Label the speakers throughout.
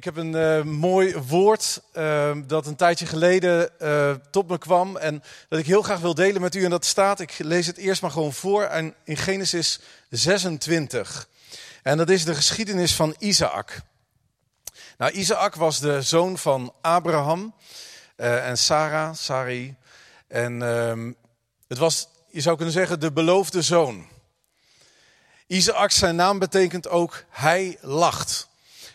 Speaker 1: Ik heb een uh, mooi woord uh, dat een tijdje geleden uh, tot me kwam en dat ik heel graag wil delen met u. En dat staat, ik lees het eerst maar gewoon voor, in Genesis 26. En dat is de geschiedenis van Isaac. Nou, Isaac was de zoon van Abraham en Sarah, Sari. En ehm, het was, je zou kunnen zeggen, de beloofde zoon. Isaac, zijn naam betekent ook hij lacht.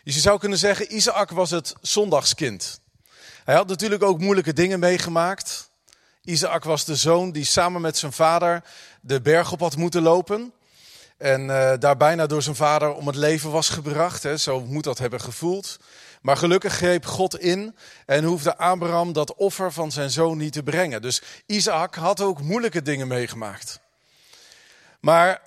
Speaker 1: Dus je zou kunnen zeggen, Isaac was het zondagskind. Hij had natuurlijk ook moeilijke dingen meegemaakt. Isaac was de zoon die samen met zijn vader de berg op had moeten lopen. En uh, daar bijna door zijn vader om het leven was gebracht. Hè. Zo moet dat hebben gevoeld. Maar gelukkig greep God in en hoefde Abraham dat offer van zijn zoon niet te brengen. Dus Isaac had ook moeilijke dingen meegemaakt. Maar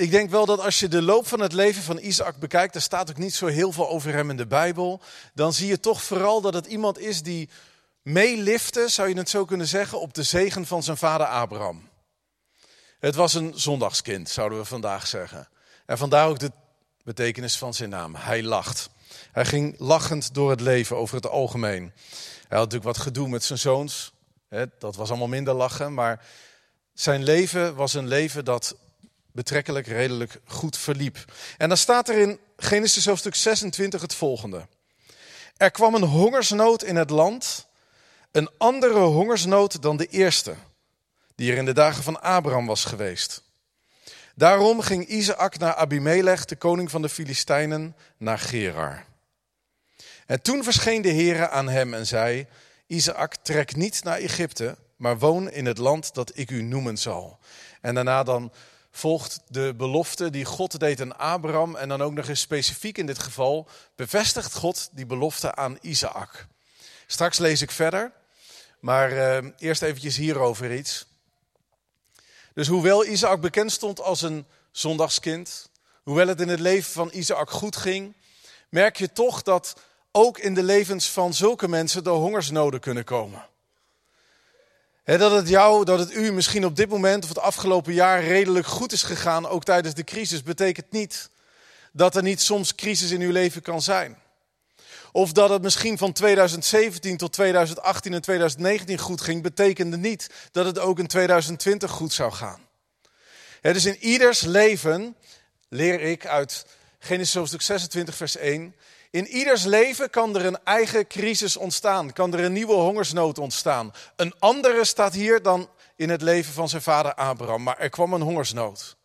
Speaker 1: ik denk wel dat als je de loop van het leven van Isaac bekijkt, er staat ook niet zo heel veel over hem in de Bijbel, dan zie je toch vooral dat het iemand is die meelifte, zou je het zo kunnen zeggen, op de zegen van zijn vader Abraham. Het was een zondagskind, zouden we vandaag zeggen. En vandaar ook de betekenis van zijn naam. Hij lacht. Hij ging lachend door het leven over het algemeen. Hij had natuurlijk wat gedoe met zijn zoons. Dat was allemaal minder lachen. Maar zijn leven was een leven dat betrekkelijk redelijk goed verliep. En dan staat er in Genesis hoofdstuk 26 het volgende. Er kwam een hongersnood in het land, een andere hongersnood dan de eerste, die er in de dagen van Abraham was geweest. Daarom ging Isaac naar Abimelech, de koning van de Filistijnen, naar Gerar. En toen verscheen de Heere aan hem en zei: Isaac, trek niet naar Egypte, maar woon in het land dat ik u noemen zal. En daarna dan volgt de belofte die God deed aan Abraham. En dan ook nog eens specifiek in dit geval bevestigt God die belofte aan Isaac. Straks lees ik verder, maar uh, eerst eventjes hierover iets. Dus hoewel Isaac bekend stond als een zondagskind, hoewel het in het leven van Isaac goed ging, merk je toch dat ook in de levens van zulke mensen de hongersnoden kunnen komen dat het jou, dat het u misschien op dit moment of het afgelopen jaar redelijk goed is gegaan, ook tijdens de crisis, betekent niet dat er niet soms crisis in uw leven kan zijn. Of dat het misschien van 2017 tot 2018 en 2019 goed ging, betekende niet dat het ook in 2020 goed zou gaan. dus in ieders leven leer ik uit Genesis hoofdstuk 26, vers 1, in ieders leven kan er een eigen crisis ontstaan, kan er een nieuwe hongersnood ontstaan. Een andere staat hier dan in het leven van zijn vader Abraham, maar er kwam een hongersnood.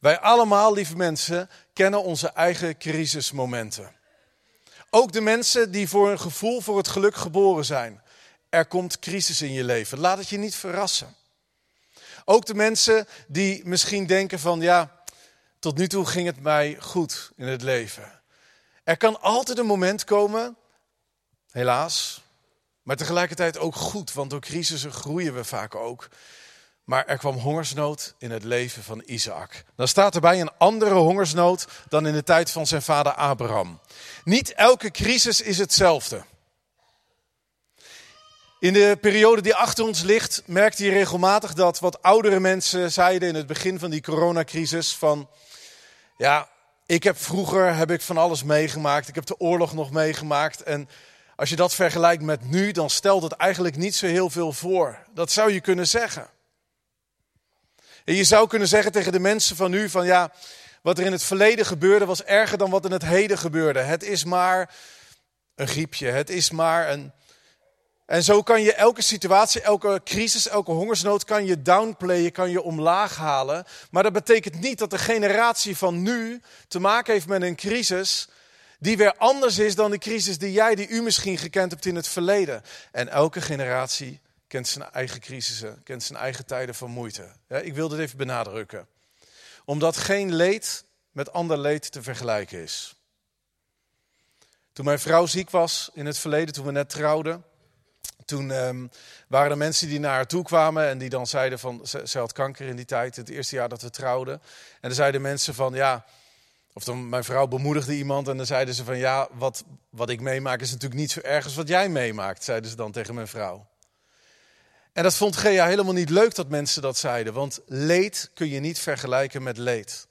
Speaker 1: Wij allemaal, lieve mensen, kennen onze eigen crisismomenten. Ook de mensen die voor een gevoel voor het geluk geboren zijn. Er komt crisis in je leven. Laat het je niet verrassen. Ook de mensen die misschien denken van ja, tot nu toe ging het mij goed in het leven. Er kan altijd een moment komen, helaas, maar tegelijkertijd ook goed, want door crisissen groeien we vaak ook. Maar er kwam hongersnood in het leven van Isaac. Dan staat erbij een andere hongersnood dan in de tijd van zijn vader Abraham. Niet elke crisis is hetzelfde. In de periode die achter ons ligt, merkte je regelmatig dat wat oudere mensen zeiden in het begin van die coronacrisis: van ja, ik heb vroeger heb ik van alles meegemaakt. Ik heb de oorlog nog meegemaakt. En als je dat vergelijkt met nu, dan stelt het eigenlijk niet zo heel veel voor. Dat zou je kunnen zeggen. En je zou kunnen zeggen tegen de mensen van nu van ja, wat er in het verleden gebeurde was erger dan wat in het heden gebeurde. Het is maar een griepje, het is maar een, en zo kan je elke situatie, elke crisis, elke hongersnood kan je downplayen, kan je omlaag halen. Maar dat betekent niet dat de generatie van nu te maken heeft met een crisis die weer anders is dan de crisis die jij, die u misschien gekend hebt in het verleden. En elke generatie kent zijn eigen crisissen, kent zijn eigen tijden van moeite. ik wil dit even benadrukken. Omdat geen leed met ander leed te vergelijken is. Toen mijn vrouw ziek was in het verleden, toen we net trouwden toen um, waren er mensen die naar haar toe kwamen en die dan zeiden van, ze, ze, had kanker in die tijd, het eerste jaar dat we trouwden. En dan zeiden mensen van, ja, of dan mijn vrouw bemoedigde iemand en dan zeiden ze van, ja, wat, wat ik meemaak is natuurlijk niet zo erg als wat jij meemaakt, zeiden ze dan tegen mijn vrouw. En dat vond Gea helemaal niet leuk dat mensen dat zeiden, want leed kun je niet vergelijken met leed.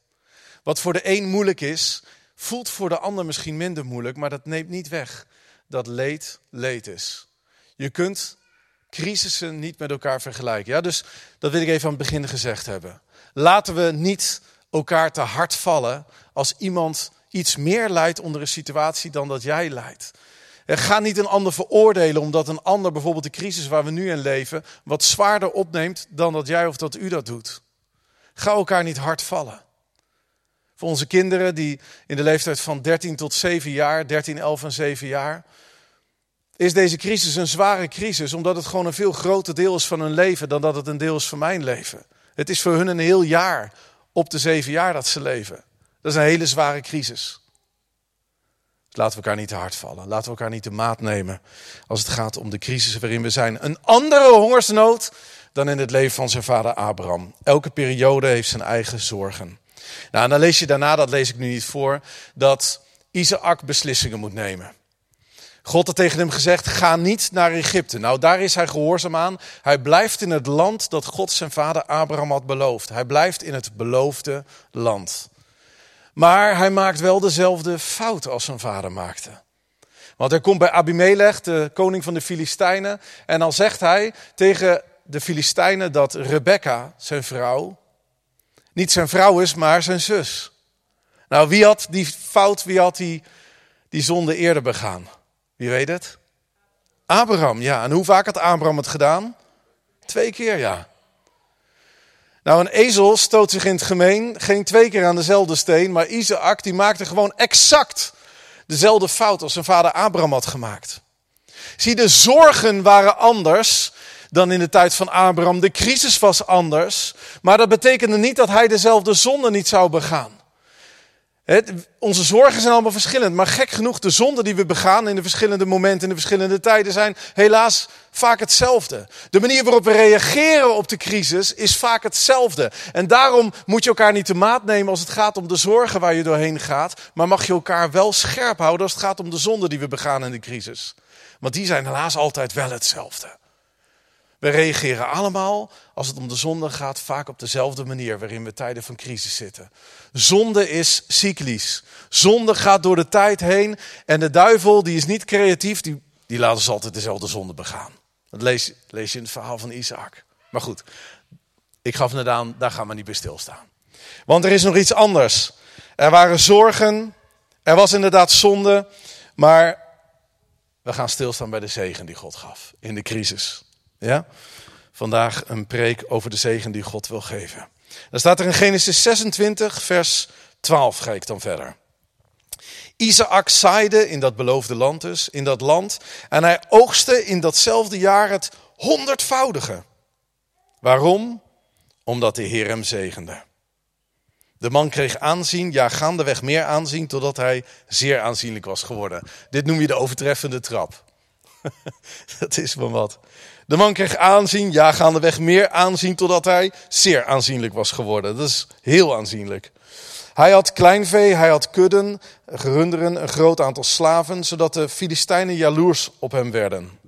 Speaker 1: Wat voor de een moeilijk is, voelt voor de ander misschien minder moeilijk, maar dat neemt niet weg dat leed leed is. Je kunt crisissen niet met elkaar vergelijken. Ja, dus dat wil ik even aan het begin gezegd hebben. Laten we niet elkaar te hard vallen als iemand iets meer lijdt onder een situatie dan dat jij lijdt. Ga niet een ander veroordelen omdat een ander bijvoorbeeld de crisis waar we nu in leven wat zwaarder opneemt dan dat jij of dat u dat doet. Ga elkaar niet hard vallen. Voor onze kinderen die in de leeftijd van 13 tot 7 jaar, 13, 11 en 7 jaar, is deze crisis een zware crisis omdat het gewoon een veel groter deel is van hun leven dan dat het een deel is van mijn leven. Het is voor hun een heel jaar op de zeven jaar dat ze leven. Dat is een hele zware crisis. Dus laten we elkaar niet te hard vallen. Laten we elkaar niet de maat nemen als het gaat om de crisis waarin we zijn. Een andere hongersnood dan in het leven van zijn vader Abraham. Elke periode heeft zijn eigen zorgen. Nou, en dan lees je daarna, dat lees ik nu niet voor, dat Isaac beslissingen moet nemen. God had tegen hem gezegd: ga niet naar Egypte. Nou, daar is hij gehoorzaam aan. Hij blijft in het land dat God zijn vader Abraham had beloofd. Hij blijft in het beloofde land. Maar hij maakt wel dezelfde fout als zijn vader maakte. Want hij komt bij Abimelech, de koning van de Filistijnen. En dan zegt hij tegen de Filistijnen dat Rebecca, zijn vrouw, niet zijn vrouw is, maar zijn zus. Nou, wie had die fout, wie had die, die zonde eerder begaan? Wie weet het? Abraham, ja. En hoe vaak had Abraham het gedaan? Twee keer, ja. Nou, een ezel stoot zich in het gemeen geen twee keer aan dezelfde steen, maar Isaac die maakte gewoon exact dezelfde fout als zijn vader Abraham had gemaakt. Zie, de zorgen waren anders dan in de tijd van Abraham. De crisis was anders, maar dat betekende niet dat hij dezelfde zonde niet zou begaan onze zorgen zijn allemaal verschillend, maar gek genoeg, de zonden die we begaan in de verschillende momenten, in de verschillende tijden, zijn helaas vaak hetzelfde. De manier waarop we reageren op de crisis is vaak hetzelfde. En daarom moet je elkaar niet de maat nemen als het gaat om de zorgen waar je doorheen gaat, maar mag je elkaar wel scherp houden als het gaat om de zonden die we begaan in de crisis. Want die zijn helaas altijd wel hetzelfde. We reageren allemaal, als het om de zonde gaat, vaak op dezelfde manier waarin we tijden van crisis zitten. Zonde is cyclisch. Zonde gaat door de tijd heen en de duivel, die is niet creatief, die, die laat ons altijd dezelfde zonde begaan. Dat lees, lees je in het verhaal van Isaac. Maar goed, ik gaf net aan, daar gaan we niet bij stilstaan. Want er is nog iets anders. Er waren zorgen, er was inderdaad zonde, maar we gaan stilstaan bij de zegen die God gaf in de crisis. Ja? Vandaag een preek over de zegen die God wil geven. Dan staat er in Genesis 26, vers 12 ga ik dan verder. Isaac zaaide in dat beloofde land dus, in dat land. En hij oogste in datzelfde jaar het honderdvoudige. Waarom? Omdat de Heer hem zegende. De man kreeg aanzien, ja gaandeweg meer aanzien, totdat hij zeer aanzienlijk was geworden. Dit noem je de overtreffende trap. dat is van wat. De man kreeg aanzien, ja gaandeweg meer aanzien, totdat hij zeer aanzienlijk was geworden. Dat is heel aanzienlijk. Hij had kleinvee, hij had kudden, gerunderen, een groot aantal slaven, zodat de Filistijnen jaloers op hem werden.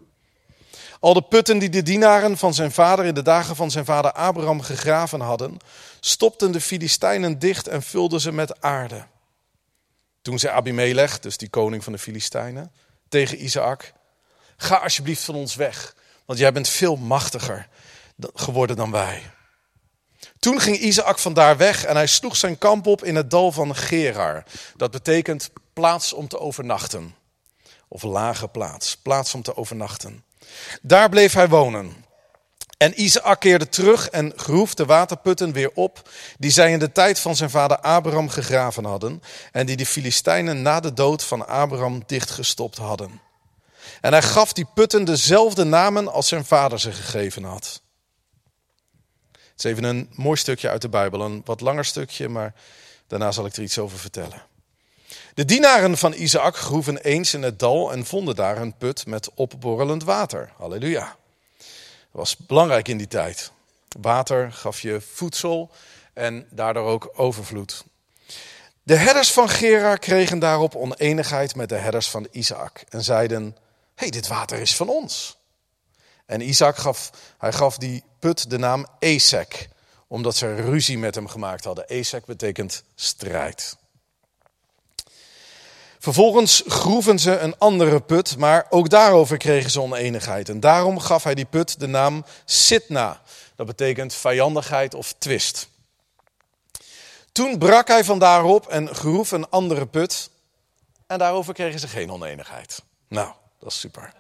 Speaker 1: Al de putten die de dienaren van zijn vader in de dagen van zijn vader Abraham gegraven hadden, stopten de Filistijnen dicht en vulden ze met aarde. Toen zei Abimelech, dus die koning van de Filistijnen, tegen Isaac: Ga alsjeblieft van ons weg, want jij bent veel machtiger geworden dan wij. Toen ging Isaac vandaar weg en hij sloeg zijn kamp op in het dal van Gerar. Dat betekent plaats om te overnachten. Of lage plaats, plaats om te overnachten. Daar bleef hij wonen. En Isaac keerde terug en groef de waterputten weer op, die zij in de tijd van zijn vader Abraham gegraven hadden, en die de Filistijnen na de dood van Abraham dichtgestopt hadden. En hij gaf die putten dezelfde namen als zijn vader ze gegeven had. Het is even een mooi stukje uit de Bijbel, een wat langer stukje, maar daarna zal ik er iets over vertellen. De dienaren van Isaac groeven eens in het dal en vonden daar een put met opborrelend water. Halleluja. Dat was belangrijk in die tijd. Water gaf je voedsel en daardoor ook overvloed. De herders van Gera kregen daarop oneenigheid met de herders van Isaac en zeiden: hey, dit water is van ons. En Isaac gaf, hij gaf die put de naam Esek, omdat ze ruzie met hem gemaakt hadden. Esek betekent strijd. Vervolgens groeven ze een andere put, maar ook daarover kregen ze oneenigheid. En daarom gaf hij die put de naam Sitna. Dat betekent vijandigheid of twist. Toen brak hij van daarop en groef een andere put. En daarover kregen ze geen oneenigheid. Nou, dat is super.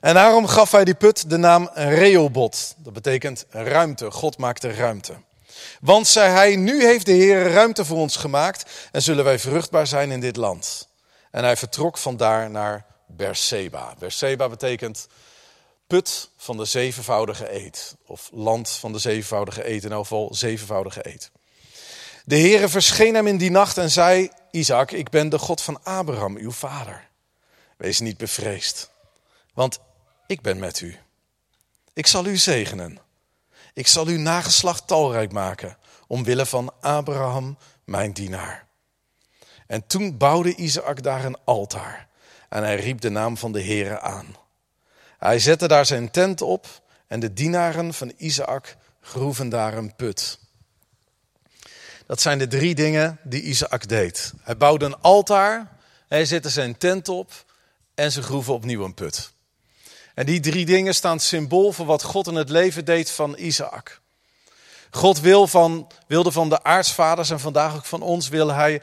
Speaker 1: En daarom gaf hij die put de naam Reobot. Dat betekent ruimte. God maakte ruimte. Want, zei hij, nu heeft de Heer ruimte voor ons gemaakt en zullen wij vruchtbaar zijn in dit land. En hij vertrok vandaar naar Berseba. Berseba betekent put van de zevenvoudige eet. Of land van de zevenvoudige eet, in elk geval zevenvoudige eet. De Heere verscheen hem in die nacht en zei, Isaac, ik ben de God van Abraham, uw vader. Wees niet bevreesd, want ik ben met u. Ik zal u zegenen. Ik zal uw nageslacht talrijk maken, omwille van Abraham, mijn dienaar. En toen bouwde Isaac daar een altaar en hij riep de naam van de Heere aan. Hij zette daar zijn tent op en de dienaren van Isaac groeven daar een put. Dat zijn de drie dingen die Isaac deed. Hij bouwde een altaar, hij zette zijn tent op en ze groeven opnieuw een put. En die drie dingen staan symbool voor wat God in het leven deed van Isaac. God wil van, wilde van de aartsvaders en vandaag ook van ons wil hij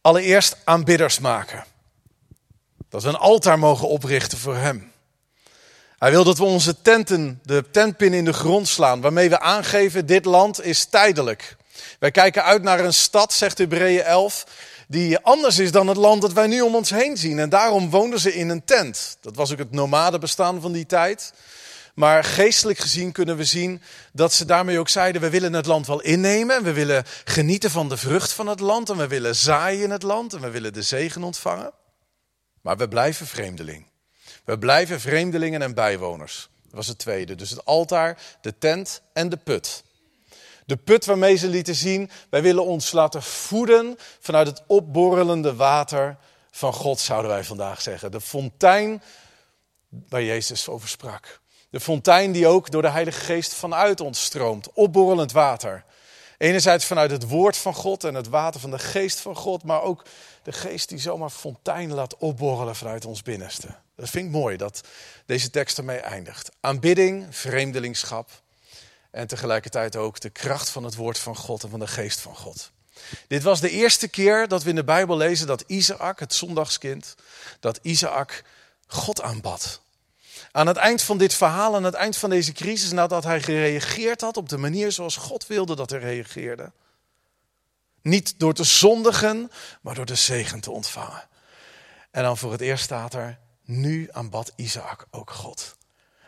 Speaker 1: allereerst aanbidders maken. Dat we een altaar mogen oprichten voor hem. Hij wil dat we onze tenten, de tentpin in de grond slaan, waarmee we aangeven, dit land is tijdelijk. Wij kijken uit naar een stad, zegt Hebreeën 11, die anders is dan het land dat wij nu om ons heen zien. En daarom woonden ze in een tent. Dat was ook het nomade bestaan van die tijd. Maar geestelijk gezien kunnen we zien dat ze daarmee ook zeiden: we willen het land wel innemen. En we willen genieten van de vrucht van het land. En we willen zaaien in het land. En we willen de zegen ontvangen. Maar we blijven vreemdeling. We blijven vreemdelingen en bijwoners. Dat was het tweede. Dus het altaar, de tent en de put. De put waarmee ze lieten zien, wij willen ons laten voeden vanuit het opborrelende water van God, zouden wij vandaag zeggen. De fontein waar Jezus over sprak. De fontein die ook door de Heilige Geest vanuit ons stroomt. Opborrelend water. Enerzijds vanuit het woord van God en het water van de geest van God, maar ook de geest die zomaar fontein laat opborrelen vanuit ons binnenste. Dat vind ik mooi dat deze tekst ermee eindigt. Aanbidding, vreemdelingschap en tegelijkertijd ook de kracht van het woord van God en van de geest van God. Dit was de eerste keer dat we in de Bijbel lezen dat Isaac, het zondagskind, dat Isaac God aanbad. Aan het eind van dit verhaal, aan het eind van deze crisis, nadat hij gereageerd had op de manier zoals God wilde dat hij reageerde. Niet door te zondigen, maar door de zegen te ontvangen. En dan voor het eerst staat er, nu aanbad Isaac ook God.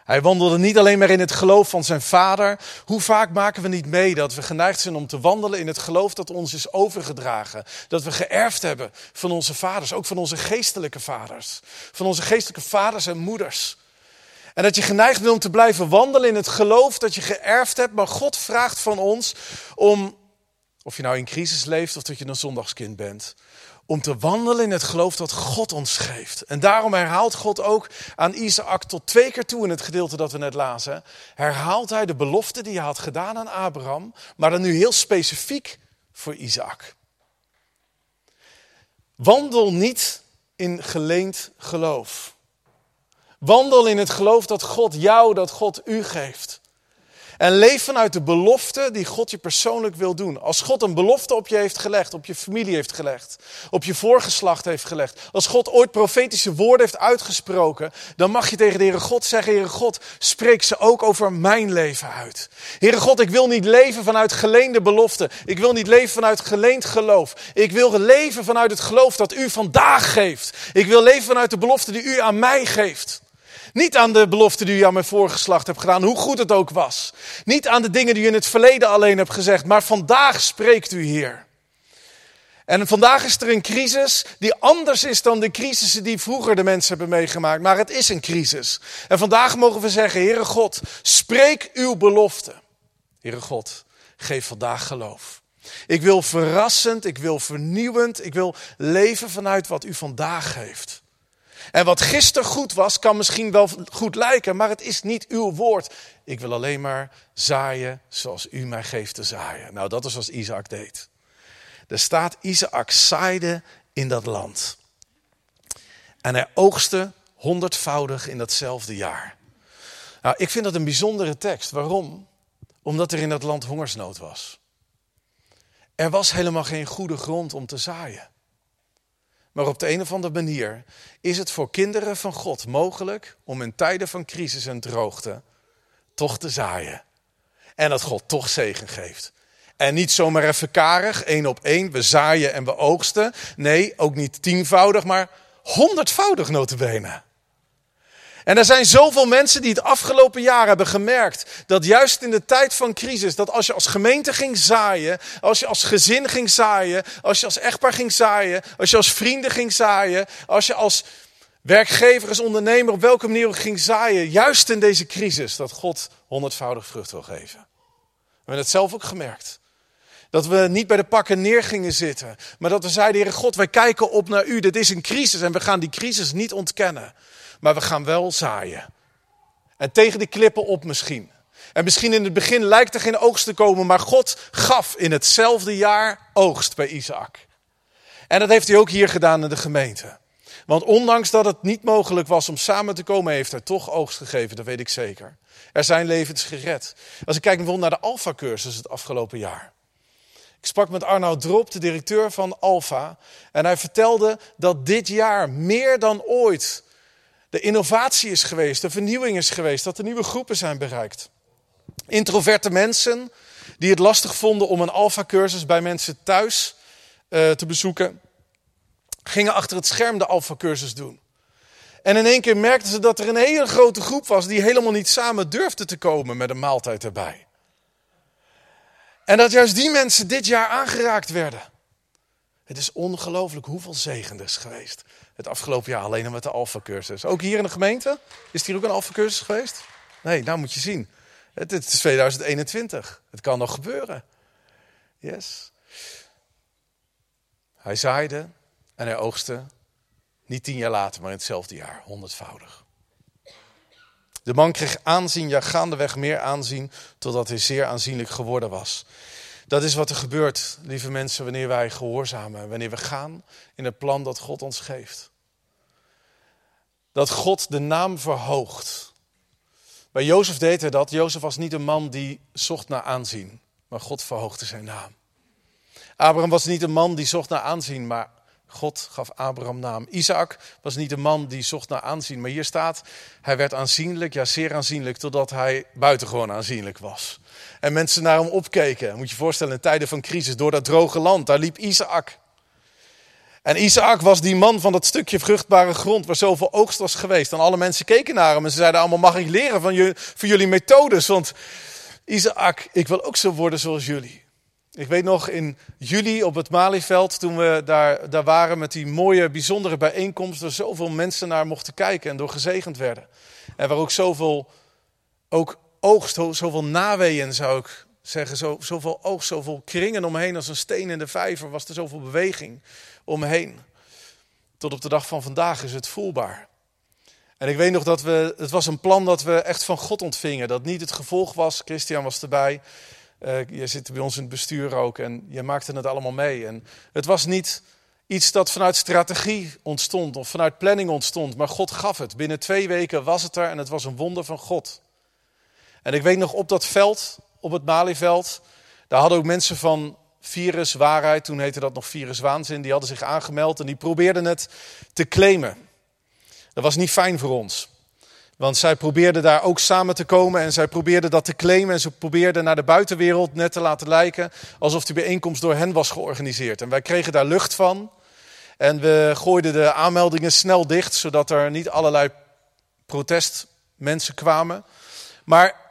Speaker 1: Hij wandelde niet alleen maar in het geloof van zijn vader. Hoe vaak maken we niet mee dat we geneigd zijn om te wandelen in het geloof dat ons is overgedragen? Dat we geërfd hebben van onze vaders, ook van onze geestelijke vaders. Van onze geestelijke vaders en moeders. En dat je geneigd bent om te blijven wandelen in het geloof dat je geërfd hebt. Maar God vraagt van ons om, of je nou in crisis leeft of dat je een zondagskind bent, om te wandelen in het geloof dat God ons geeft. En daarom herhaalt God ook aan Isaac tot twee keer toe in het gedeelte dat we net lazen. Herhaalt hij de belofte die hij had gedaan aan Abraham, maar dan nu heel specifiek voor Isaac. Wandel niet in geleend geloof. Wandel in het geloof dat God jou, dat God u geeft. En leef vanuit de belofte die God je persoonlijk wil doen. Als God een belofte op je heeft gelegd, op je familie heeft gelegd, op je voorgeslacht heeft gelegd. Als God ooit profetische woorden heeft uitgesproken, dan mag je tegen de Heere God zeggen, Heere God, spreek ze ook over mijn leven uit. Heere God, ik wil niet leven vanuit geleende beloften. Ik wil niet leven vanuit geleend geloof. Ik wil leven vanuit het geloof dat u vandaag geeft. Ik wil leven vanuit de belofte die u aan mij geeft. Niet aan de belofte die u aan mijn voorgeslacht hebt gedaan, hoe goed het ook was. Niet aan de dingen die u in het verleden alleen hebt gezegd, maar vandaag spreekt u Heer. En vandaag is er een crisis die anders is dan de crisissen die vroeger de mensen hebben meegemaakt. Maar het is een crisis. En vandaag mogen we zeggen, Heere God, spreek uw belofte. Heere God, geef vandaag geloof. Ik wil verrassend, ik wil vernieuwend, ik wil leven vanuit wat u vandaag geeft. En wat gisteren goed was, kan misschien wel goed lijken, maar het is niet uw woord. Ik wil alleen maar zaaien zoals u mij geeft te zaaien. Nou, dat is wat Isaac deed. Er staat, Isaac zaaide in dat land. En hij oogste honderdvoudig in datzelfde jaar. Nou, ik vind dat een bijzondere tekst. Waarom? Omdat er in dat land hongersnood was. Er was helemaal geen goede grond om te zaaien. Maar op de een of andere manier is het voor kinderen van God mogelijk om in tijden van crisis en droogte toch te zaaien. En dat God toch zegen geeft. En niet zomaar even karig, één op één, we zaaien en we oogsten. Nee, ook niet tienvoudig, maar honderdvoudig notabene. En er zijn zoveel mensen die het afgelopen jaar hebben gemerkt dat juist in de tijd van crisis, dat als je als gemeente ging zaaien, als je als gezin ging zaaien, als je als echtpaar ging zaaien, als je als vrienden ging zaaien, als je als werkgever, als ondernemer op welke manier ook ging zaaien, juist in deze crisis, dat God honderdvoudig vrucht wil geven. We hebben het zelf ook gemerkt. Dat we niet bij de pakken neer gingen zitten, maar dat we zeiden, Heer God, wij kijken op naar U. Dit is een crisis en we gaan die crisis niet ontkennen maar we gaan wel zaaien. En tegen de klippen op misschien. En misschien in het begin lijkt er geen oogst te komen, maar God gaf in hetzelfde jaar oogst bij Isaac. En dat heeft hij ook hier gedaan in de gemeente. Want ondanks dat het niet mogelijk was om samen te komen, heeft hij toch oogst gegeven, dat weet ik zeker. Er zijn levens gered. Als ik kijk bijvoorbeeld naar de Alpha-cursus het afgelopen jaar. Ik sprak met Arnoud Drop, de directeur van Alpha. En hij vertelde dat dit jaar meer dan ooit de innovatie is geweest, de vernieuwing is geweest, dat er nieuwe groepen zijn bereikt. Introverte mensen die het lastig vonden om een alfa-cursus bij mensen thuis uh, te bezoeken, gingen achter het scherm de alfa-cursus doen. En in één keer merkten ze dat er een hele grote groep was die helemaal niet samen durfde te komen met een maaltijd erbij. En dat juist die mensen dit jaar aangeraakt werden. Het is ongelooflijk hoeveel zegen geweest het afgelopen jaar alleen al met de Alpha-cursus. Ook hier in de gemeente? Is er hier ook een Alpha-cursus geweest? Nee, nou moet je zien. Het, het, is 2021. Het kan nog gebeuren. Yes. Hij zaaide en hij oogste. Niet tien jaar later, maar in hetzelfde jaar. Honderdvoudig. De man kreeg aanzien, ja gaandeweg meer aanzien, totdat hij zeer aanzienlijk geworden was. Dat is wat er gebeurt, lieve mensen, wanneer wij gehoorzamen. Wanneer we gaan in het plan dat God ons geeft. Dat God de naam verhoogt. Bij Jozef deed hij dat. Jozef was niet een man die zocht naar aanzien, maar God verhoogde zijn naam. Abraham was niet een man die zocht naar aanzien, maar God gaf Abraham naam. Isaac was niet een man die zocht naar aanzien, maar hier staat, hij werd aanzienlijk, ja zeer aanzienlijk, totdat hij buitengewoon aanzienlijk was. En mensen naar hem opkeken. Moet je je voorstellen, in tijden van crisis, door dat droge land, daar liep Isaac. En Isaac was die man van dat stukje vruchtbare grond waar zoveel oogst was geweest. En alle mensen keken naar hem en ze zeiden allemaal, mag ik leren van, je, van jullie methodes? Want Isaac, ik wil ook zo worden zoals jullie. Ik weet nog in juli op het Malieveld, toen we daar, daar waren met die mooie, bijzondere bijeenkomst, waar zoveel mensen naar mochten kijken en door gezegend werden. En waar ook zoveel ook oogst, zoveel naweeën zou ik zeggen, zo, zoveel oogst, zoveel kringen omheen als een steen in de vijver, was er zoveel beweging omheen. Tot op de dag van vandaag is het voelbaar. En ik weet nog dat we, het was een plan dat we echt van God ontvingen. Dat niet het gevolg was, Christian was erbij, uh, je zit bij ons in het bestuur ook en je maakte het allemaal mee. En het was niet iets dat vanuit strategie ontstond of vanuit planning ontstond, maar God gaf het. Binnen twee weken was het er en het was een wonder van God. En ik weet nog op dat veld, op het Malieveld, daar hadden ook mensen van Virus Waarheid, toen heette dat nog Virus Waanzin, die hadden zich aangemeld en die probeerden het te claimen. Dat was niet fijn voor ons. Want zij probeerden daar ook samen te komen en zij probeerden dat te claimen. En ze probeerden naar de buitenwereld net te laten lijken alsof die bijeenkomst door hen was georganiseerd. En wij kregen daar lucht van. En we gooiden de aanmeldingen snel dicht, zodat er niet allerlei protestmensen kwamen. Maar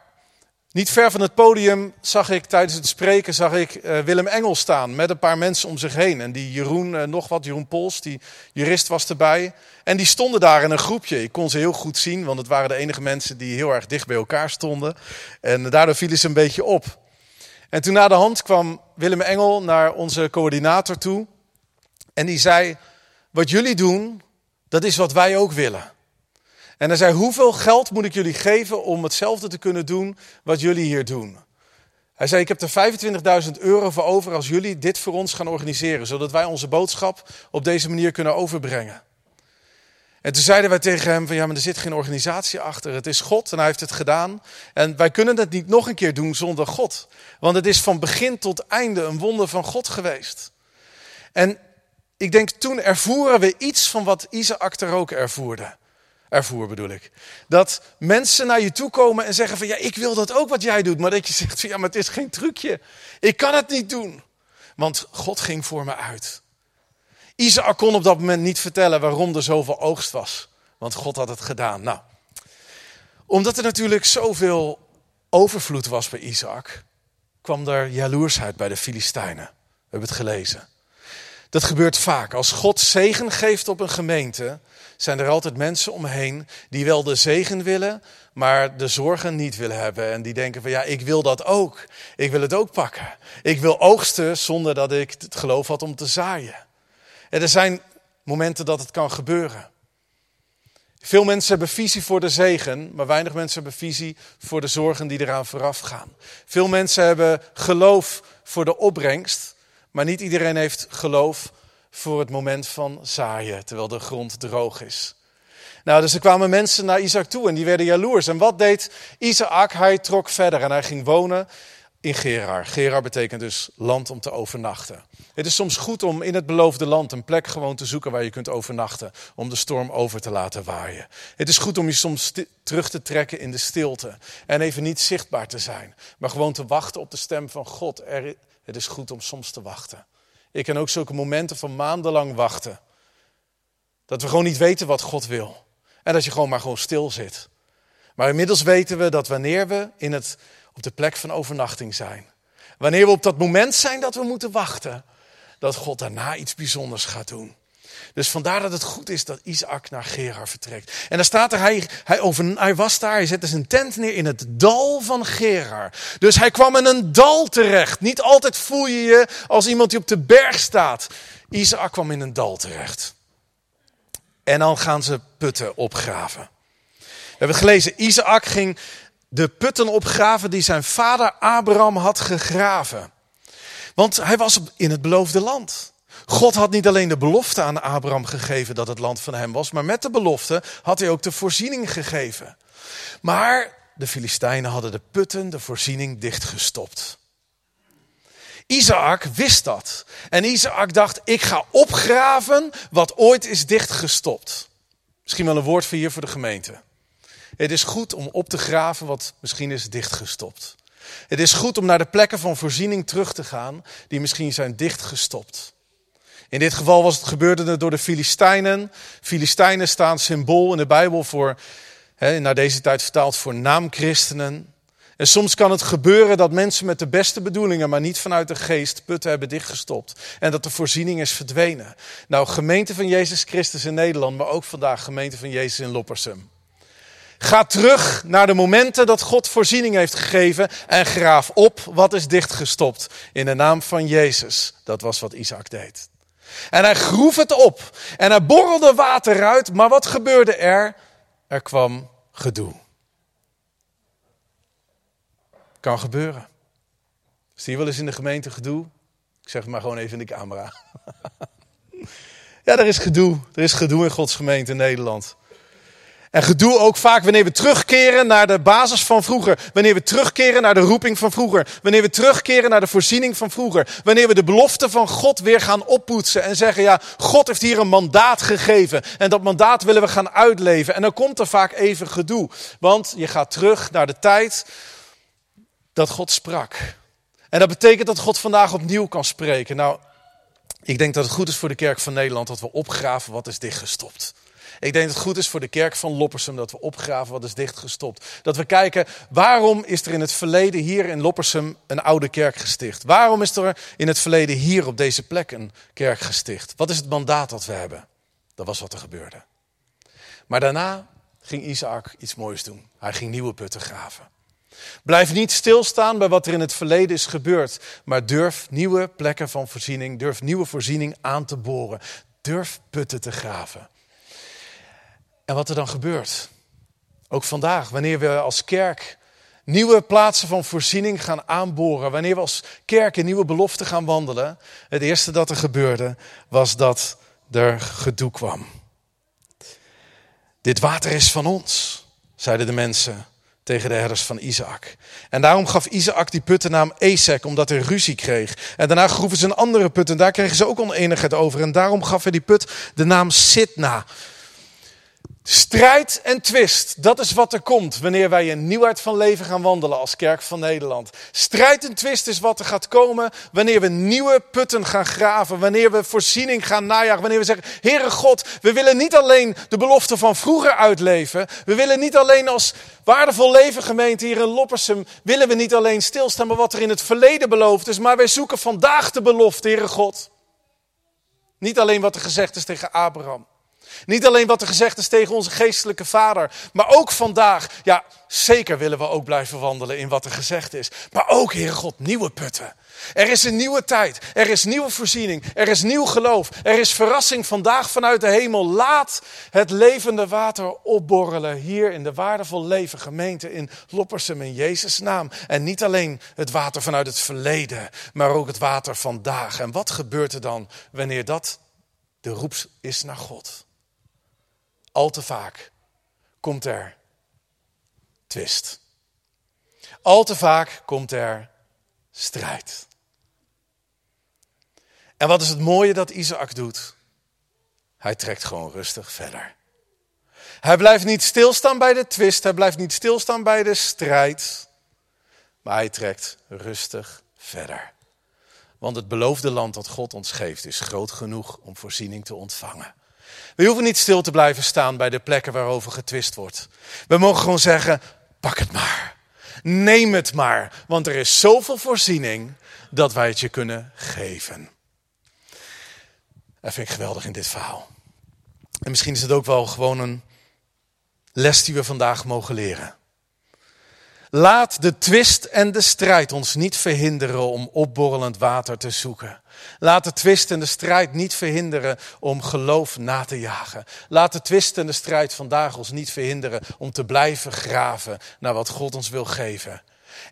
Speaker 1: niet ver van het podium zag ik tijdens het spreken zag ik, uh, Willem Engel staan met een paar mensen om zich heen. En die Jeroen, uh, nog wat, Jeroen Pols, die jurist was erbij. En die stonden daar in een groepje. Ik kon ze heel goed zien, want het waren de enige mensen die heel erg dicht bij elkaar stonden. En daardoor vielen ze een beetje op. En toen na de hand kwam Willem Engel naar onze coördinator toe. En die zei, wat jullie doen, dat is wat wij ook willen. En hij zei, hoeveel geld moet ik jullie geven om hetzelfde te kunnen doen wat jullie hier doen? Hij zei, ik heb er 25.000 euro voor over als jullie dit voor ons gaan organiseren, zodat wij onze boodschap op deze manier kunnen overbrengen. En toen zeiden wij tegen hem van ja, maar er zit geen organisatie achter. Het is God en hij heeft het gedaan. En wij kunnen het niet nog een keer doen zonder God. Want het is van begin tot einde een wonder van God geweest. En ik denk toen ervoeren we iets van wat Isaac er ook ervoerde. Ervoer bedoel ik. Dat mensen naar je toe komen en zeggen van ja, ik wil dat ook wat jij doet. Maar dat je zegt van ja, maar het is geen trucje. Ik kan het niet doen. Want God ging voor me uit. Isaac kon op dat moment niet vertellen waarom er zoveel oogst was. Want God had het gedaan. Nou, omdat er natuurlijk zoveel overvloed was bij Isaac, kwam er jaloersheid bij de Filistijnen. We hebben het gelezen. Dat gebeurt vaak. Als God zegen geeft op een gemeente, zijn er altijd mensen omheen die wel de zegen willen, maar de zorgen niet willen hebben. En die denken van ja, ik wil dat ook. Ik wil het ook pakken. Ik wil oogsten zonder dat ik het geloof had om te zaaien. En er zijn momenten dat het kan gebeuren. Veel mensen hebben visie voor de zegen, maar weinig mensen hebben visie voor de zorgen die eraan vooraf gaan. Veel mensen hebben geloof voor de opbrengst, maar niet iedereen heeft geloof voor het moment van zaaien, terwijl de grond droog is. Nou, dus er kwamen mensen naar Isaac toe en die werden jaloers. En wat deed Isaac? Hij trok verder en hij ging wonen in Gerar. Gerar betekent dus land om te overnachten. Het is soms goed om in het beloofde land een plek gewoon te zoeken waar je kunt overnachten. Om de storm over te laten waaien. Het is goed om je soms terug te trekken in de stilte. En even niet zichtbaar te zijn. Maar gewoon te wachten op de stem van God. Het is goed om soms te wachten. Ik ken ook zulke momenten van maandenlang wachten. Dat we gewoon niet weten wat God wil. En dat je gewoon maar gewoon stil zit. Maar inmiddels weten we dat wanneer we in het, op de plek van overnachting zijn. Wanneer we op dat moment zijn dat we moeten wachten. Dat God daarna iets bijzonders gaat doen. Dus vandaar dat het goed is dat Isaac naar Gerar vertrekt. En dan staat er, hij, hij, over, was daar, hij zette zijn tent neer in het dal van Gerar. Dus hij kwam in een dal terecht. Niet altijd voel je je als iemand die op de berg staat. Isaac kwam in een dal terecht. En dan gaan ze putten opgraven. We hebben gelezen, Isaac ging de putten opgraven die zijn vader Abraham had gegraven. Want hij was in het beloofde land. God had niet alleen de belofte aan Abraham gegeven dat het land van hem was, maar met de belofte had hij ook de voorziening gegeven. Maar de Filistijnen hadden de putten, de voorziening, dichtgestopt. Isaac wist dat. En Isaac dacht, ik ga opgraven wat ooit is dichtgestopt. Misschien wel een woord voor hier voor de gemeente. Het is goed om op te graven wat misschien is dichtgestopt. Het is goed om naar de plekken van voorziening terug te gaan die misschien zijn dichtgestopt. In dit geval was het gebeurde door de Filistijnen. Filistijnen staan symbool in de Bijbel voor, hè, naar deze tijd vertaald voor naamchristenen. En soms kan het gebeuren dat mensen met de beste bedoelingen, maar niet vanuit de geest, putten hebben dichtgestopt. En dat de voorziening is verdwenen. Nou, gemeente van Jezus Christus in Nederland, maar ook vandaag gemeente van Jezus in Loppersum. Ga terug naar de momenten dat God voorziening heeft gegeven en graaf op wat is dichtgestopt. In de naam van Jezus. Dat was wat Isaac deed. En hij groef het op en er borrelde water uit, maar wat gebeurde er? Er kwam gedoe. Kan gebeuren. Zie je wel eens in de gemeente gedoe? Ik zeg het maar gewoon even in de camera. ja, er is gedoe. Er is gedoe in Gods gemeente in Nederland. En gedoe ook vaak wanneer we terugkeren naar de basis van vroeger. Wanneer we terugkeren naar de roeping van vroeger. Wanneer we terugkeren naar de voorziening van vroeger. Wanneer we de belofte van God weer gaan oppoetsen en zeggen, ja, God heeft hier een mandaat gegeven. En dat mandaat willen we gaan uitleven. En dan komt er vaak even gedoe. Want je gaat terug naar de tijd dat God sprak. En dat betekent dat God vandaag opnieuw kan spreken. Nou, ik denk dat het goed is voor de kerk van Nederland dat we opgraven wat is dichtgestopt. Ik denk dat het goed is voor de kerk van Loppersum dat we opgraven wat is dichtgestopt. Dat we kijken waarom is er in het verleden hier in Loppersum een oude kerk gesticht? Waarom is er in het verleden hier op deze plek een kerk gesticht? Wat is het mandaat dat we hebben? Dat was wat er gebeurde. Maar daarna ging Isaac iets moois doen. Hij ging nieuwe putten graven. Blijf niet stilstaan bij wat er in het verleden is gebeurd, maar durf nieuwe plekken van voorziening, durf nieuwe voorziening aan te boren. Durf putten te graven. En wat er dan gebeurt. Ook vandaag, wanneer we als kerk nieuwe plaatsen van voorziening gaan aanboren. Wanneer we als kerk in nieuwe beloften gaan wandelen. Het eerste dat er gebeurde was dat er gedoe kwam. Dit water is van ons, zeiden de mensen tegen de herders van Isaac. En daarom gaf Isaac die put de naam Esek, omdat hij ruzie kreeg. En daarna groeven ze een andere put en daar kregen ze ook oneenigheid over. En daarom gaf hij die put de naam Sitna. Strijd en twist, dat is wat er komt wanneer wij een nieuwheid van leven gaan wandelen als kerk van Nederland. Strijd en twist is wat er gaat komen wanneer we nieuwe putten gaan graven, wanneer we voorziening gaan najagen, wanneer we zeggen, Heere God, we willen niet alleen de belofte van vroeger uitleven, we willen niet alleen als waardevol leven gemeente hier in Loppersum, willen we niet alleen stilstaan bij wat er in het verleden beloofd is, maar wij zoeken vandaag de belofte, Heere God. Niet alleen wat er gezegd is tegen Abraham. Niet alleen wat er gezegd is tegen onze geestelijke vader, maar ook vandaag. Ja, zeker willen we ook blijven wandelen in wat er gezegd is. Maar ook, Heere God, nieuwe putten. Er is een nieuwe tijd. Er is nieuwe voorziening. Er is nieuw geloof. Er is verrassing vandaag vanuit de hemel. Laat het levende water opborrelen hier in de waardevol leven gemeente in Loppersum in Jezus' naam. En niet alleen het water vanuit het verleden, maar ook het water vandaag. En wat gebeurt er dan wanneer dat de roep is naar God? Al te vaak komt er twist. Al te vaak komt er strijd. En wat is het mooie dat Isaac doet? Hij trekt gewoon rustig verder. Hij blijft niet stilstaan bij de twist, hij blijft niet stilstaan bij de strijd, maar hij trekt rustig verder. Want het beloofde land dat God ons geeft is groot genoeg om voorziening te ontvangen. We hoeven niet stil te blijven staan bij de plekken waarover getwist wordt. We mogen gewoon zeggen: pak het maar. Neem het maar. Want er is zoveel voorziening dat wij het je kunnen geven. Dat vind ik geweldig in dit verhaal. En misschien is het ook wel gewoon een les die we vandaag mogen leren. Laat de twist en de strijd ons niet verhinderen om opborrelend water te zoeken. Laat de twist en de strijd niet verhinderen om geloof na te jagen. Laat de twist en de strijd vandaag ons niet verhinderen om te blijven graven naar wat God ons wil geven.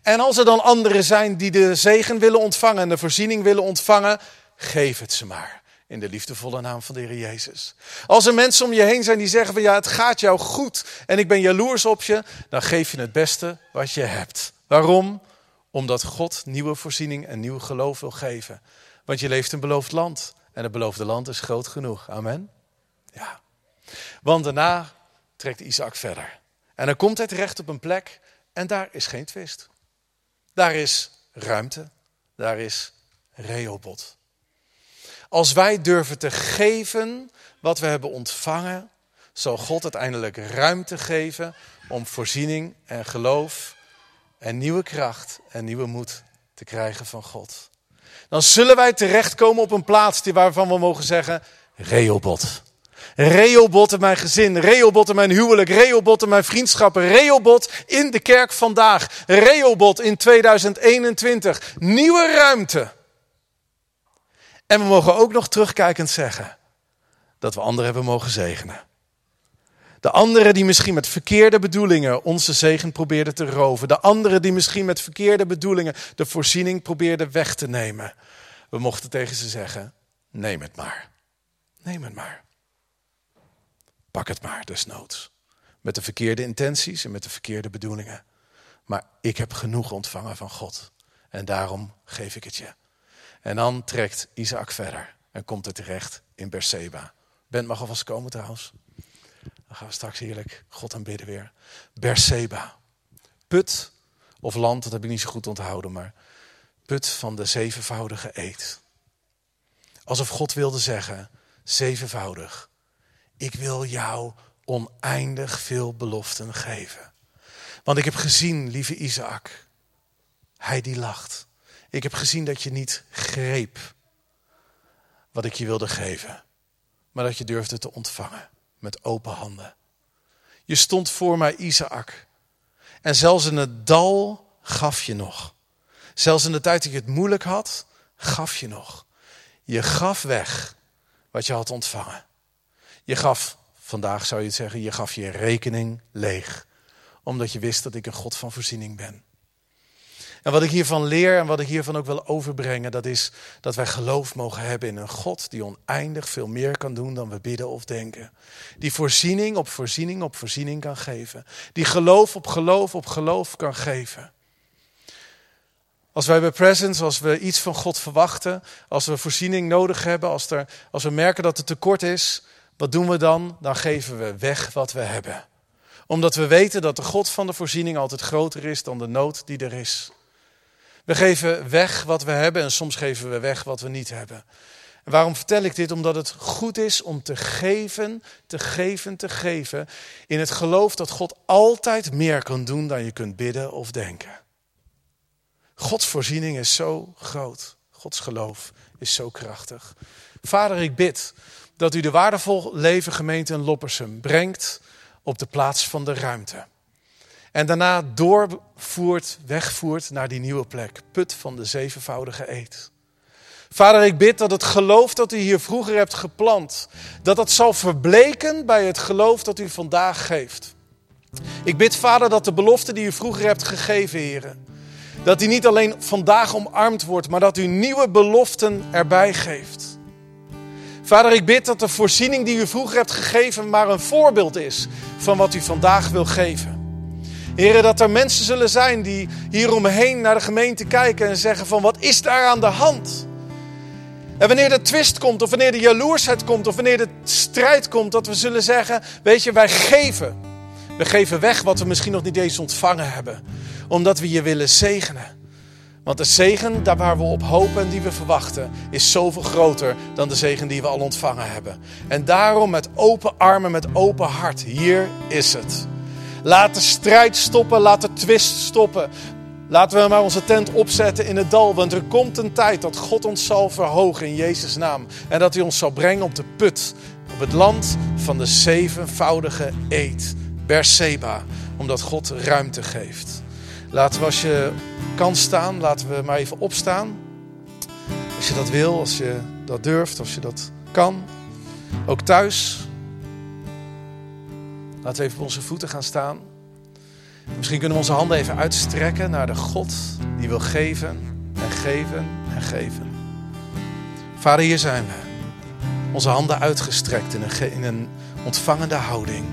Speaker 1: En als er dan anderen zijn die de zegen willen ontvangen en de voorziening willen ontvangen, geef het ze maar. In de liefdevolle naam van de Heer Jezus. Als er mensen om je heen zijn die zeggen van ja, het gaat jou goed en ik ben jaloers op je, dan geef je het beste wat je hebt. Waarom? Omdat God nieuwe voorziening en nieuw geloof wil geven. Want je leeft in een beloofd land. En het beloofde land is groot genoeg. Amen? Ja. Want daarna trekt Isaac verder. En dan komt hij terecht op een plek en daar is geen twist. Daar is ruimte. Daar is Rehoboth. Als wij durven te geven wat we hebben ontvangen, zal God uiteindelijk ruimte geven om voorziening en geloof en nieuwe kracht en nieuwe moed te krijgen van God. Dan zullen wij terechtkomen op een plaats die waarvan we mogen zeggen, Reobot. Reobot in mijn gezin, Reobot in mijn huwelijk, Reobot in mijn vriendschappen, Reobot in de kerk vandaag, Reobot in 2021. Nieuwe ruimte. En we mogen ook nog terugkijkend zeggen dat we anderen hebben mogen zegenen. De anderen die misschien met verkeerde bedoelingen onze zegen probeerden te roven. De anderen die misschien met verkeerde bedoelingen de voorziening probeerden weg te nemen. We mochten tegen ze zeggen, neem het maar. Neem het maar. Pak het maar, desnoods. Met de verkeerde intenties en met de verkeerde bedoelingen. Maar ik heb genoeg ontvangen van God. En daarom geef ik het je. En dan trekt Isaac verder en komt er terecht in Berseba. Bent mag alvast komen trouwens. Dan gaan we straks heerlijk God aanbidden weer. Berseba. Put of land, dat heb ik niet zo goed onthouden, maar put van de zevenvoudige eet. Alsof God wilde zeggen, zevenvoudig, ik wil jou oneindig veel beloften geven. Want ik heb gezien, lieve Isaac, hij die lacht. Ik heb gezien dat je niet greep wat ik je wilde geven, maar dat je durfde te ontvangen met open handen. Je stond voor mij, Isaac. En zelfs in het dal gaf je nog. Zelfs in de tijd dat je het moeilijk had, gaf je nog. Je gaf weg wat je had ontvangen. Je gaf, vandaag zou je het zeggen, je gaf je rekening leeg. Omdat je wist dat ik een God van voorziening ben. En wat ik hiervan leer en wat ik hiervan ook wil overbrengen, dat is dat wij geloof mogen hebben in een God die oneindig veel meer kan doen dan we bidden of denken. Die voorziening op voorziening op voorziening kan geven. Die geloof op geloof op geloof kan geven. Als wij bij Presence, als we iets van God verwachten, als we voorziening nodig hebben, als, er, als we merken dat het tekort is, wat doen we dan? Dan geven we weg wat we hebben. Omdat we weten dat de God van de voorziening altijd groter is dan de nood die er is. We geven weg wat we hebben en soms geven we weg wat we niet hebben. En waarom vertel ik dit? Omdat het goed is om te geven, te geven, te geven. In het geloof dat God altijd meer kan doen dan je kunt bidden of denken. Gods voorziening is zo groot. Gods geloof is zo krachtig. Vader, ik bid dat u de waardevol leven gemeente in Loppersum brengt op de plaats van de ruimte. En daarna doorvoert, wegvoert naar die nieuwe plek. Put van de zevenvoudige eed. Vader, ik bid dat het geloof dat u hier vroeger hebt geplant, dat dat zal verbleken bij het geloof dat u vandaag geeft. Ik bid, Vader, dat de belofte die u vroeger hebt gegeven, heren, dat die niet alleen vandaag omarmd wordt, maar dat u nieuwe beloften erbij geeft. Vader, ik bid dat de voorziening die u vroeger hebt gegeven maar een voorbeeld is van wat u vandaag wil geven. Heren, dat er mensen zullen zijn die hieromheen naar de gemeente kijken en zeggen van wat is daar aan de hand? En wanneer de twist komt, of wanneer de jaloersheid komt, of wanneer de strijd komt, dat we zullen zeggen, weet je, wij geven. We geven weg wat we misschien nog niet eens ontvangen hebben, omdat we je willen zegenen. Want de zegen, daar waar we op hopen en die we verwachten, is zoveel groter dan de zegen die we al ontvangen hebben. En daarom met open armen, met open hart, hier is het. Laat de strijd stoppen, laat de twist stoppen. Laten we maar onze tent opzetten in het dal, want er komt een tijd dat God ons zal verhogen in Jezus' naam. En dat hij ons zal brengen op de put, op het land van de zevenvoudige eed, Berseba, omdat God ruimte geeft. Laten we als je kan staan, laten we maar even opstaan. Als je dat wil, als je dat durft, als je dat kan. Ook thuis. Laten we even op onze voeten gaan staan. Misschien kunnen we onze handen even uitstrekken naar de God die wil geven en geven en geven. Vader, hier zijn we. Onze handen uitgestrekt in een, in een ontvangende houding.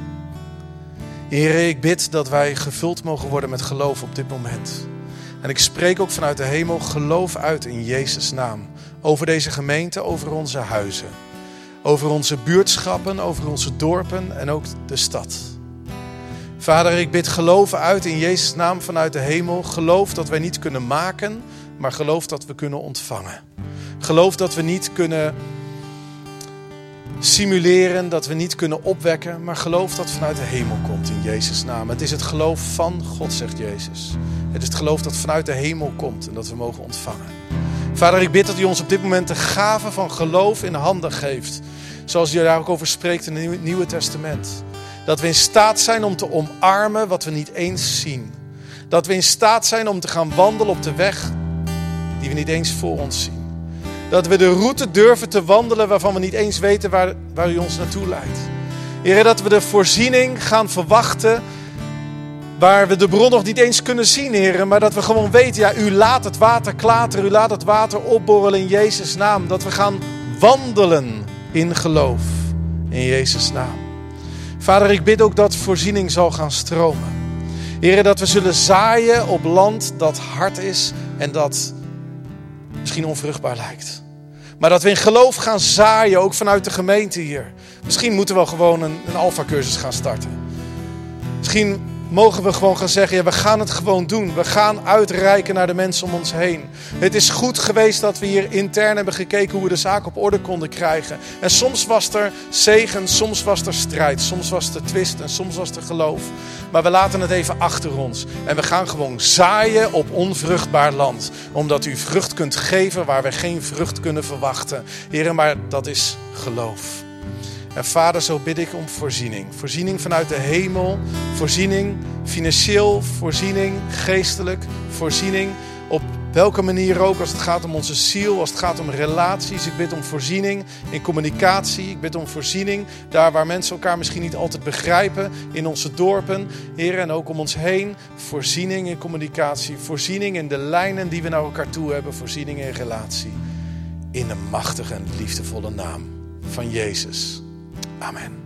Speaker 1: Heer, ik bid dat wij gevuld mogen worden met geloof op dit moment. En ik spreek ook vanuit de hemel geloof uit in Jezus' naam. Over deze gemeente, over onze huizen. Over onze buurtschappen, over onze dorpen en ook de stad. Vader, ik bid geloof uit in Jezus' naam vanuit de hemel. Geloof dat wij niet kunnen maken, maar geloof dat we kunnen ontvangen. Geloof dat we niet kunnen simuleren, dat we niet kunnen opwekken, maar geloof dat vanuit de hemel komt in Jezus' naam. Het is het geloof van God, zegt Jezus. Het is het geloof dat vanuit de hemel komt en dat we mogen ontvangen. Vader, ik bid dat u ons op dit moment de gave van geloof in handen geeft. Zoals u daar ook over spreekt in het Nieuwe Testament. Dat we in staat zijn om te omarmen wat we niet eens zien. Dat we in staat zijn om te gaan wandelen op de weg die we niet eens voor ons zien. Dat we de route durven te wandelen waarvan we niet eens weten waar, waar u ons naartoe leidt. Heer, dat we de voorziening gaan verwachten waar we de bron nog niet eens kunnen zien, Heer. Maar dat we gewoon weten, ja, u laat het water klateren, u laat het water opborrelen in Jezus' naam. Dat we gaan wandelen in geloof in Jezus' naam. Vader, ik bid ook dat voorziening zal gaan stromen. Heer, dat we zullen zaaien op land dat hard is en dat misschien onvruchtbaar lijkt. Maar dat we in geloof gaan zaaien, ook vanuit de gemeente hier. Misschien moeten we wel gewoon een, een alfa-cursus gaan starten. Misschien mogen we gewoon gaan zeggen: ja, we gaan het gewoon doen. We gaan uitreiken naar de mensen om ons heen. Het is goed geweest dat we hier intern hebben gekeken hoe we de zaak op orde konden krijgen. En soms was er zegen, soms was er strijd, soms was er twist en soms was er geloof. Maar we laten het even achter ons. En we gaan gewoon zaaien op onvruchtbaar land. Omdat u vrucht kunt geven waar we geen vrucht kunnen verwachten. Heren, maar dat is geloof. En vader, zo bid ik om voorziening. Voorziening vanuit de hemel. Voorziening financieel, voorziening geestelijk, voorziening Op welke manier ook, als het gaat om onze ziel, als het gaat om relaties. Ik bid om voorziening in communicatie. Ik bid om voorziening daar waar mensen elkaar misschien niet altijd begrijpen. In onze dorpen, Heer, en ook om ons heen. Voorziening in communicatie. Voorziening in de lijnen die we naar elkaar toe hebben. Voorziening in relatie. In de machtige en liefdevolle naam van Jezus. Amen.